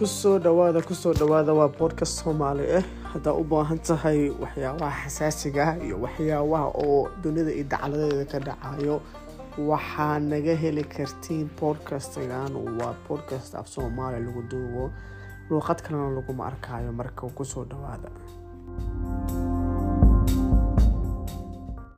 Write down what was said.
ku soo dhawaada ku soo dhawaada waa podcast soomaali ah haddaa u baahan tahay waxyaabaha xasaasiga ah iyo waxyaabaha oo dunida iyo dacaladeeda ka dhacayo waxaa naga heli kartiin podcastgan waa podcast af soomaali lagu duubo. Luuqad kalena laguma arkaayo marka ku soo dhawaada.